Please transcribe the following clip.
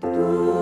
Do.